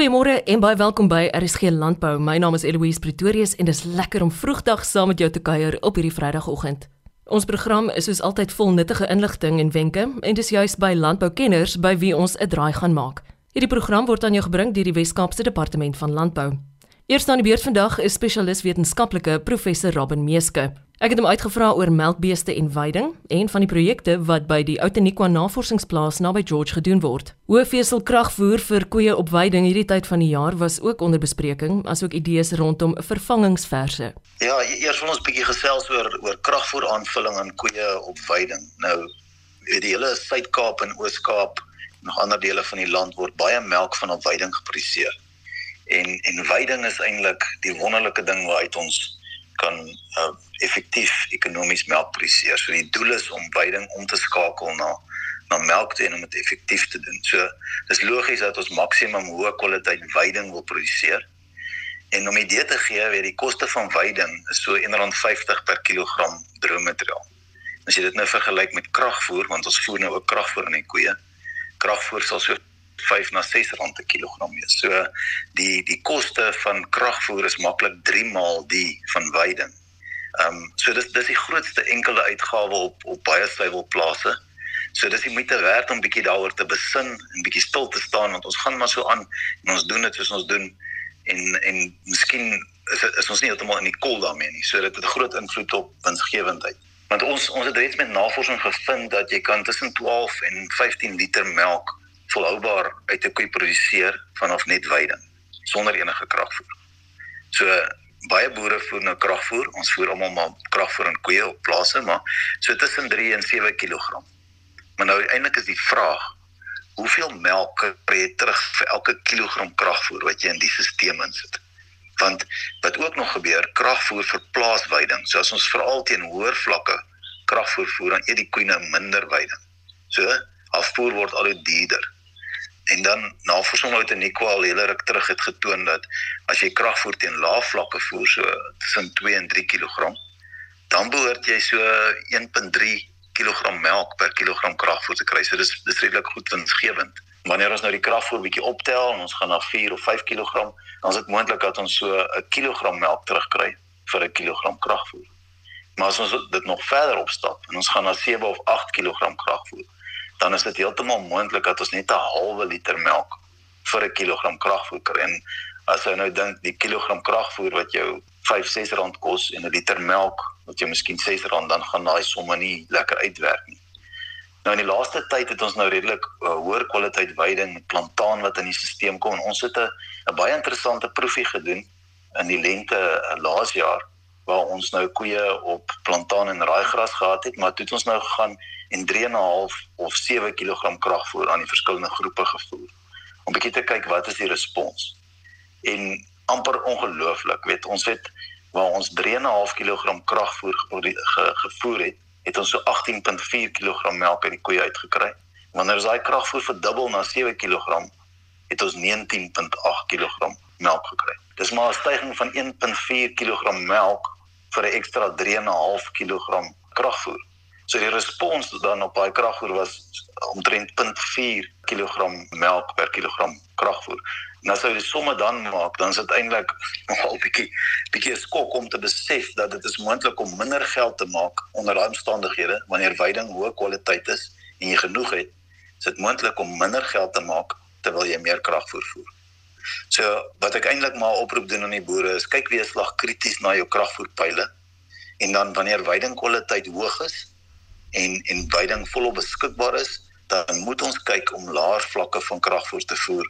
Goeiemôre en baie welkom by RSG Landbou. My naam is Eloise Pretorius en dis lekker om vroegdag saam met jou te kuier op hierdie Vrydagoggend. Ons program is soos altyd vol nuttige inligting en wenke en dis juist by landboukenners by wie ons 'n draai gaan maak. Hierdie program word aan jou gebring deur die Wes-Kaapse Departement van Landbou. Eers aan die beurt vandag is spesialis wetenskaplike professor Robin Meeske. Ek het hom uitgevra oor melkbeeste en veiding en van die projekte wat by die Outeniqua Navorsingsplaas naby George gedoen word. Hoe vesel kragvoer vir koeie op veiding hierdie tyd van die jaar was ook onder bespreking, asook idees rondom vervangingsverse. Ja, e-, eers wil ons 'n bietjie gesels oor oor kragvoer aanvulling aan koeie op veiding. Nou, die hele Suid-Kaap en Oos-Kaap en ander dele van die land word baie melk van op veiding geproduseer en en veiding is eintlik die wonderlike ding waaruit ons kan uh, effektief ekonomies melk produseer. So die doel is om veiding om te skakel na na melk te en om dit effektief te doen. So dis logies dat ons maksimum hoë kwaliteit veiding wil produseer. En om idee te gee, weet die koste van veiding is so R1.50 per kilogram droommateriaal. As jy dit nou vergelyk met kragvoer, want ons voer nou ook kragvoer aan die koeie. Kragvoer sal so 5 na 6 rand per kilogram wees. So die die koste van kragvoer is maklik 3 maal die van veiding. Ehm um, so dis dis die grootste enkele uitgawe op op baie suiwelplase. So dis die moeite werd om bietjie daaroor te besin en bietjie stil te staan want ons gaan maar so aan en ons doen dit soos ons doen en en miskien is is ons nie heeltemal in die kol daarmee nie. So dit het 'n groot invloed op winsgewendheid. Want ons ons het reeds met navorsing gevind dat jy kan tussen 12 en 15 liter melk volhoubaar uit 'n koei produseer vanaf net veiding sonder enige kragvoer. So baie boere voer nou kragvoer. Ons voer almal maar kragvoer in koeie op plase, maar so tussen 3 en 7 kg. Maar nou eintlik is die vraag, hoeveel melk kry jy terug vir elke kilogram kragvoer wat jy in die stelsel insit? Want wat ook nog gebeur, kragvoer vir plaasveiding. So as ons veral teen hoër vlakke kragvoer voer, dan eet die koeie nou minder veiding. So afvoer word al hoe duurder. En dan navorsing uit in Equal hele ruk terug het getoon dat as jy kragvoer teen lae vlakke voer so tussen 2 en 3 kg, dan behoort jy so 1.3 kg melk per kilogram kragvoer te kry. So dis dis redelik goed winsgewend. Wanneer ons nou die kragvoer bietjie optel en ons gaan na 4 of 5 kg, dan is dit moontlik dat ons so 'n kilogram melk terugkry vir 'n kilogram kragvoer. Maar as ons dit nog verder opstap en ons gaan na 7 of 8 kg kragvoer, dan is dit heeltemal moontlik dat ons net 'n halwe liter melk vir 'n kilogram kragvoer kry. En as jy nou dink die kilogram kragvoer wat jou 5-6 rand kos en 'n liter melk wat jy miskien 6 rand dan gaan daai somme nie lekker uitwerk nie. Nou in die laaste tyd het ons nou redelik uh, hoër kwaliteit veiding met plantaan wat in die stelsel kom en ons het 'n baie interessante proefie gedoen in die lente uh, laas jaar waar ons nou koeie op plantaan en raaigras gehad het, maar toe het ons nou gegaan en 3.5 of 7 kg kragvoer aan die verskillende groepe gevoer. Om bietjie te kyk wat is die respons. En amper ongelooflik, weet ons het waar ons 3.5 kg kragvoer ge, gevoer het, het ons so 18.4 kg melk uit die koeie uitgekry. Wanneer daai kragvoer verdubbel na 7 kg, het ons 19.8 kg melk gekry. Dis maar 'n stygings van 1.4 kg melk vir 'n ekstra 3.5 kg kragvoer. So die respons dan op daai kragvoer was omtrent 0.4 kg melk per kilogram kragvoer. Nou as jy die somme dan maak, dan is dit eintlik 'n bietjie bietjie skok om te besef dat dit is moontlik om minder geld te maak onder daai omstandighede wanneer veiding hoë kwaliteit is en jy genoeg het, is dit moontlik om minder geld te maak terwyl jy meer kragvoer voer. So wat ek eintlik maar oproep doen aan die boere is kyk weer slag krities na jou kragvoerpyle en dan wanneer veiding kwaliteit hoog is, en en veiding volop beskikbaar is, dan moet ons kyk om laer vlakke van kragvoer te voer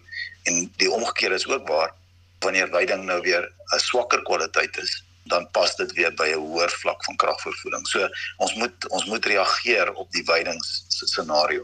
en die omgekeerde is ook waar wanneer veiding nou weer 'n swakker kwaliteit is dan pas dit weer by 'n hoër vlak van kragvoervoeding. So ons moet ons moet reageer op die veidings scenario.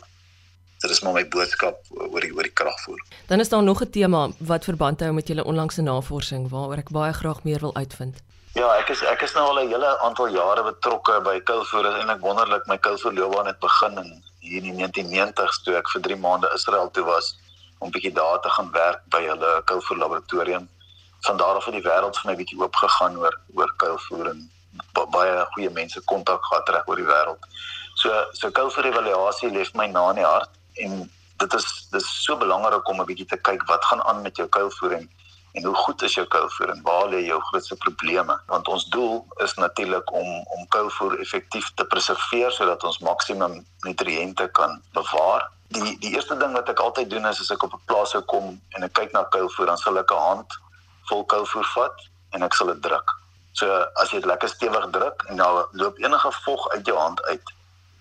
Dit is maar my boodskap oor die oor die kragvoer. Dan is daar nog 'n tema wat verband hou met julle onlangse navorsing waaroor ek baie graag meer wil uitvind. Ja, ek is ek is nou al 'n hele aantal jare betrokke by Kulvoer. Dit is eintlik wonderlik my Kulvoer loopbaan het begin in hier in die 1990s toe ek vir 3 maande Israel toe was om bietjie daar te gaan werk by hulle Kulvoer laboratorium. Van daar af het die wêreld vir my bietjie oop gegaan oor oor Kulvoer en baie goeie mense kontak gehad reg oor die wêreld. So so Kulvoer evaluasie lê my na in die hart en dit is dis so belangrik om 'n bietjie te kyk wat gaan aan met jou kuilvoer en en hoe goed is jou kuilvoer en waar lê jou grootste probleme? Want ons doel is natuurlik om om kuilvoer effektief te preserveer sodat ons maksimum nutriënte kan bewaar. Die die eerste ding wat ek altyd doen is as ek op 'n plaas sou kom en ek kyk na kuilvoer dan sal ek 'n hand vol kuilvoer vat en ek sal dit druk. So as jy dit lekker stewig druk en dan loop enige vog uit jou hand uit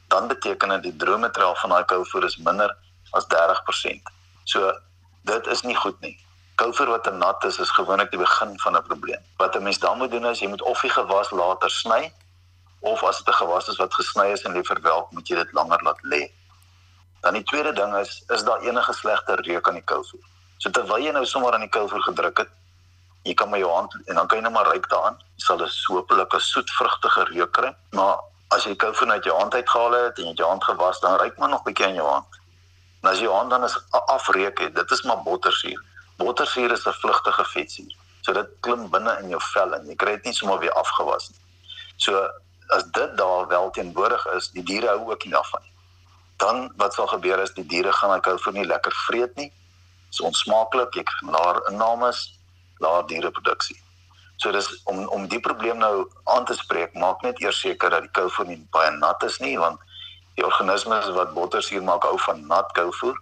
dan beteken dit die droommateriaal van daai kuilvoer is minder as 30%. So dit is nie goed nie. Koolvoer wat nat is is gewoonlik die begin van 'n probleem. Wat 'n mens dan moet doen is jy moet of die gewas later sny of as dit 'n gewas is wat gesny is en lê verwelk, moet jy dit langer laat lê. Dan die tweede ding is is daar enige slegte reuk aan die koolvoer. So terwyl jy nou sommer aan die koolvoer gedruk het, jy kan met jou hand en dan kan jy net maar ruik daaraan. Jy sal 'n soepelike soet vrugtige reuk kry, maar as jy die koolvoer uit jou hand uitgehaal het en jy het jou hand gewas, dan ruik maar nog 'n bietjie aan jou hand. En as jy hand dan is afreek het, dit is maar bottersuur. Bottersuur is 'n vlugtige vetsuur. So dit klim binne in jou vel en jy kry dit nie sommer weer afgewas nie. So as dit daar wel teenwoordig is, die diere hou ook nie daarvan nie. Dan wat sal gebeur is die diere gaan ek hou vir nie lekker vreet nie. Dit is onsmaaklik, ek laer innames, laer diereproduksie. So dis om om die probleem nou aan te spreek, maak net eers seker dat die kou vir nie baie nat is nie want die organismes wat bottersuur maak hou van nat kouvoer.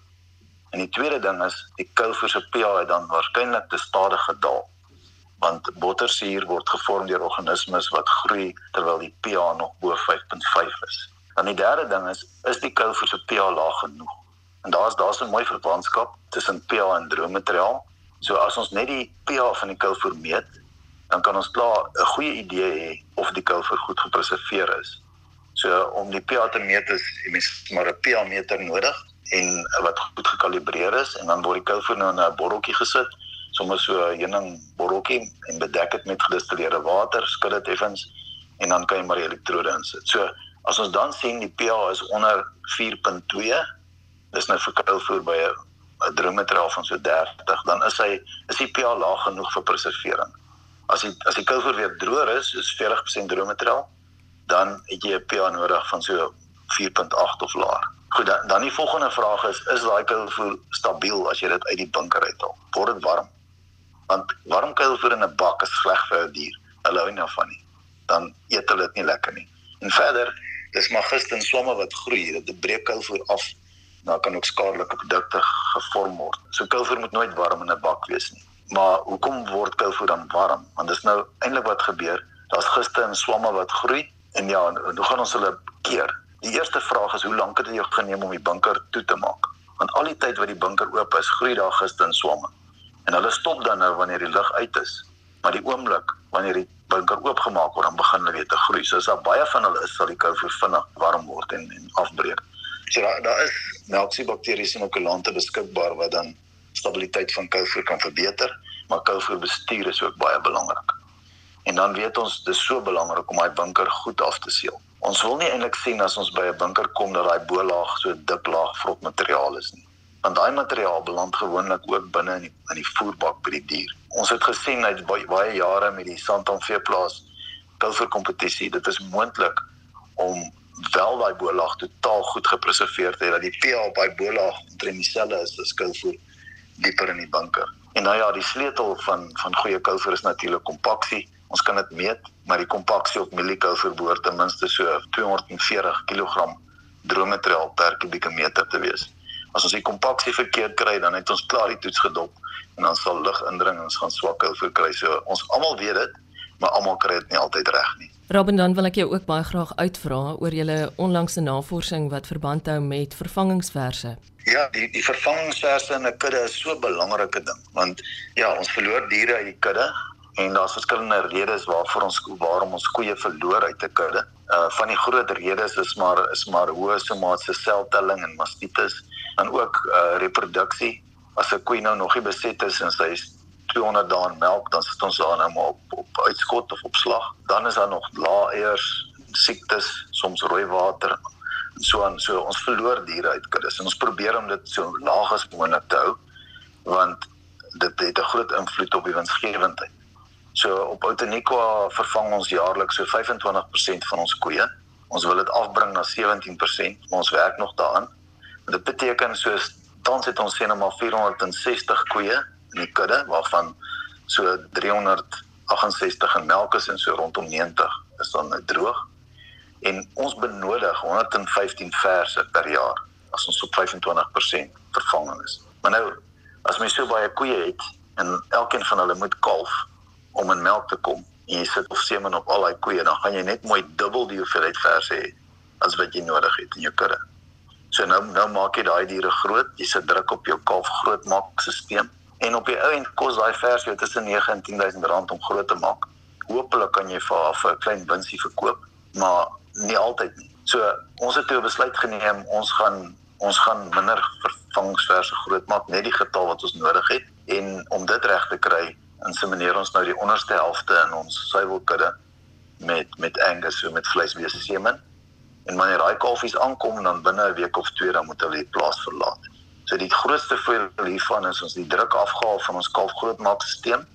En die tweede ding is die kouvoer se pH het dan waarskynlik te stadig gedaal. Want bottersuur word gevorm deur organismes wat groei terwyl die pH nog bo 5.5 is. Dan die derde ding is is die kouvoer se pH laag genoeg. En daar's daar's 'n mooi verbandskap tussen pH en droommateriaal. So as ons net die pH van die kouvoer meet, dan kan ons klaar 'n goeie idee hê of die kouvoer goed gepreserveer is. So om die pH te meet is mens maar 'n pH meter nodig en wat goed gekalibreer is en dan word die koue nou in 'n botteltjie gesit, sommer so 'n heuning botteltjie en bedek dit met gedistilleerde water, skud dit effens en dan kan jy maar die elektrode insit. So as ons dan sien die pH is onder 4.2, dis nou vir koue by 'n droommateriaal van so 30, dan is hy is die pH laag genoeg vir preservering. As die as die koue weer droër is, is 40% droommateriaal dan het jy 'n pH nodig van so 4.8 of laer. Goed, dan, dan die volgende vraag is is daai kuilvoer stabiel as jy dit uit die bunker uithaal? Word dit warm? Want warm kuilvoer in 'n bak is sleg vir 'n dier. Hulle hou nie daarvan nie. Dan eet hulle dit nie lekker nie. En verder, dis magiste en swamme wat groei. Dit breek kuilvoer af. Dan kan ook skadelike produkte gevorm word. So kuilvoer moet nooit warm in 'n bak wees nie. Maar hoekom word kuilvoer dan warm? Want dis nou eintlik wat gebeur. Daar's giste en swamme wat groei En ja, hoe gaan ons hulle keer? Die eerste vraag is hoe lank het dit jou geneem om die bunker toe te maak? Want al die tyd wat die bunker oop is, groei daar giste en swamme. En hulle stop dan nou wanneer die lug uit is. Maar die oomblik wanneer die bunker oopgemaak word, dan begin hulle weer te groei. So as daar baie van hulle is, sal die kou vinnig warm word en en afbreek. So daar daar is melksiebakterieë en okulante beskikbaar wat dan stabiliteit van kouvoer kan verbeter, maar kouvoer bestuur is ook baie belangrik. En dan weet ons dis so belangrik om daai bunker goed af te seël. Ons wil nie eintlik sien as ons by 'n bunker kom dat daai bo-laag so dik laag vrot materiaal is nie. Want daai materiaal beland gewoonlik ook binne in die, in die voerbak by die dier. Ons het gesien uit baie, baie jare met die Santam veeplaas kulver kompetisie, dit is moontlik om wel daai bo-laag totaal goed gepreserveer te hê dat die pH daai bo-laag omtrent dieselfde is as kulver dieper in die bunker. En nou ja, die sleutel van van goeie kulver is natuurlik kompaksie ons kan dit meet, maar die kompaksie op Millico verbehoort ten minste so 240 kg droommateriaal per kubieke meter te wees. As ons die kompaksie verkeerd kry, dan het ons klaar die toets gedop en dan sal lug indring en ons gaan swak kou verkry. So ons almal weet dit, maar almal kry dit nie altyd reg nie. Robin, dan wil ek jou ook baie graag uitvra oor julle onlangse navorsing wat verband hou met vervangingsverse. Ja, die die vervangingsverse in 'n kudde is so 'n belangrike ding, want ja, ons verloor diere uit die kudde en daar's verskillende redes waarvoor ons waarom ons koeie verloor uit 'n kudde. Uh van die groot redes is maar is maar hoë somaatse seltelling en mastitis en ook uh reproduksie. As 'n koe nou nog nie beset is en sy 200 dae in melk, dan sit ons daar nou maar op op uitskot of op slag. Dan is daar nog lae eiers, siektes, soms rooi water en so aan. So ons verloor diere uit kuddes en ons probeer om dit so laag as moontlik te hou want dit het 'n groot invloed op die winsgewendheid. So op Outeniqua vervang ons jaarliks so 25% van ons koeie. Ons wil dit afbring na 17%, maar ons werk nog daaraan. Dit beteken soos tans het ons sien nou maar 460 koeie in die kudde waarvan so 368 in melk is en so rondom 90 is dan droog. En ons benodig 115 verse per jaar as ons op 25% vervanging is. Maar nou as mens so baie koeie het en elkeen van hulle moet kalf om in melk te kom en jy sit of semen op al daai koeie dan gaan jy net mooi dubbel die hoeveelheid verse hê as wat jy nodig het in jou kudde. So nou nou maak jy daai diere groot, jy sit druk op jou kalf grootmaakstelsel en op die ou end kos daai vers jou tussen 9 en 10000 rand om groot te maak. Hoopelik kan jy vir haar 'n klein winsie verkoop, maar nie altyd nie. So ons het toe besluit geneem, ons gaan ons gaan minder vervangingsverse groot maak, net die getal wat ons nodig het en om dit reg te kry, insemineer ons nou die onderste helfte in ons suiwelkudde met met Angus so met vleisbeeste semen. En wanneer daai kalfies aankom dan binne 'n week of twee dan moet hulle die plaas verlaat. So die grootste voordeel hiervan is ons die druk afgehaal van ons kalfgrootmaakstelsel.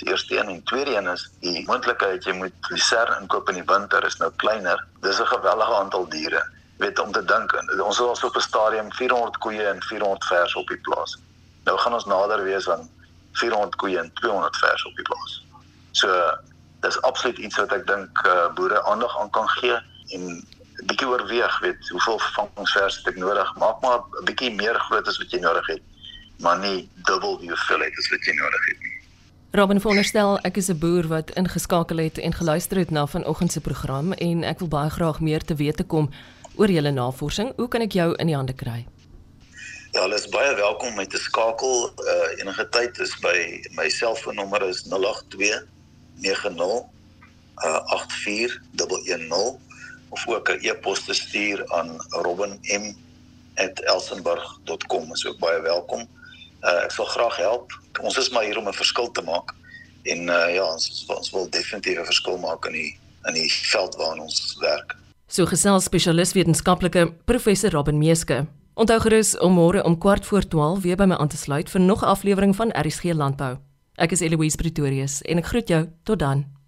Die eerste een en tweede een is die moontlikheid jy moet liser inkoop in die winter is nou kleiner. Dis 'n gewellige aantal diere. Jy weet om te dink ons het al op 'n stadium 400 koeie en 400 vers op die plaas. Nou gaan ons nader wees aan 400 koeie en 200 vers op die plaas. So dis absoluut iets wat ek dink uh, boere aandag aan kan gee en bietjie oorweeg, weet, hoeveel vervangingsvers het ek nodig? Maak maar 'n bietjie meer groot as wat jy nodig het, maar nie dubbel die hoeveelheid as wat jy nodig het nie. Robin veronderstel ek is 'n boer wat ingeskakel het en geluister het na vanoggend se program en ek wil baie graag meer te wete kom oor julle navorsing. Hoe kan ek jou in die hande kry? Ja, hulle is baie welkom om my te skakel. Uh enige tyd is by my selfoonnommer is 082 90 uh 84110 of ook 'n e-pos te stuur aan robinem@elsenburg.com is ook baie welkom. Uh, ek sal graag help. Ons is maar hier om 'n verskil te maak en uh, ja, ons ons wil definitief 'n verskil maak in die in die veld waarin ons werk. So gesels spesialis wetenskaplike professor Robin Meeske. Onthou gerus om môre om kwart voor 12 weer by my aan te sluit vir nog 'n aflewering van RSG Landbou. Ek is Eloise Pretorius en ek groet jou tot dan.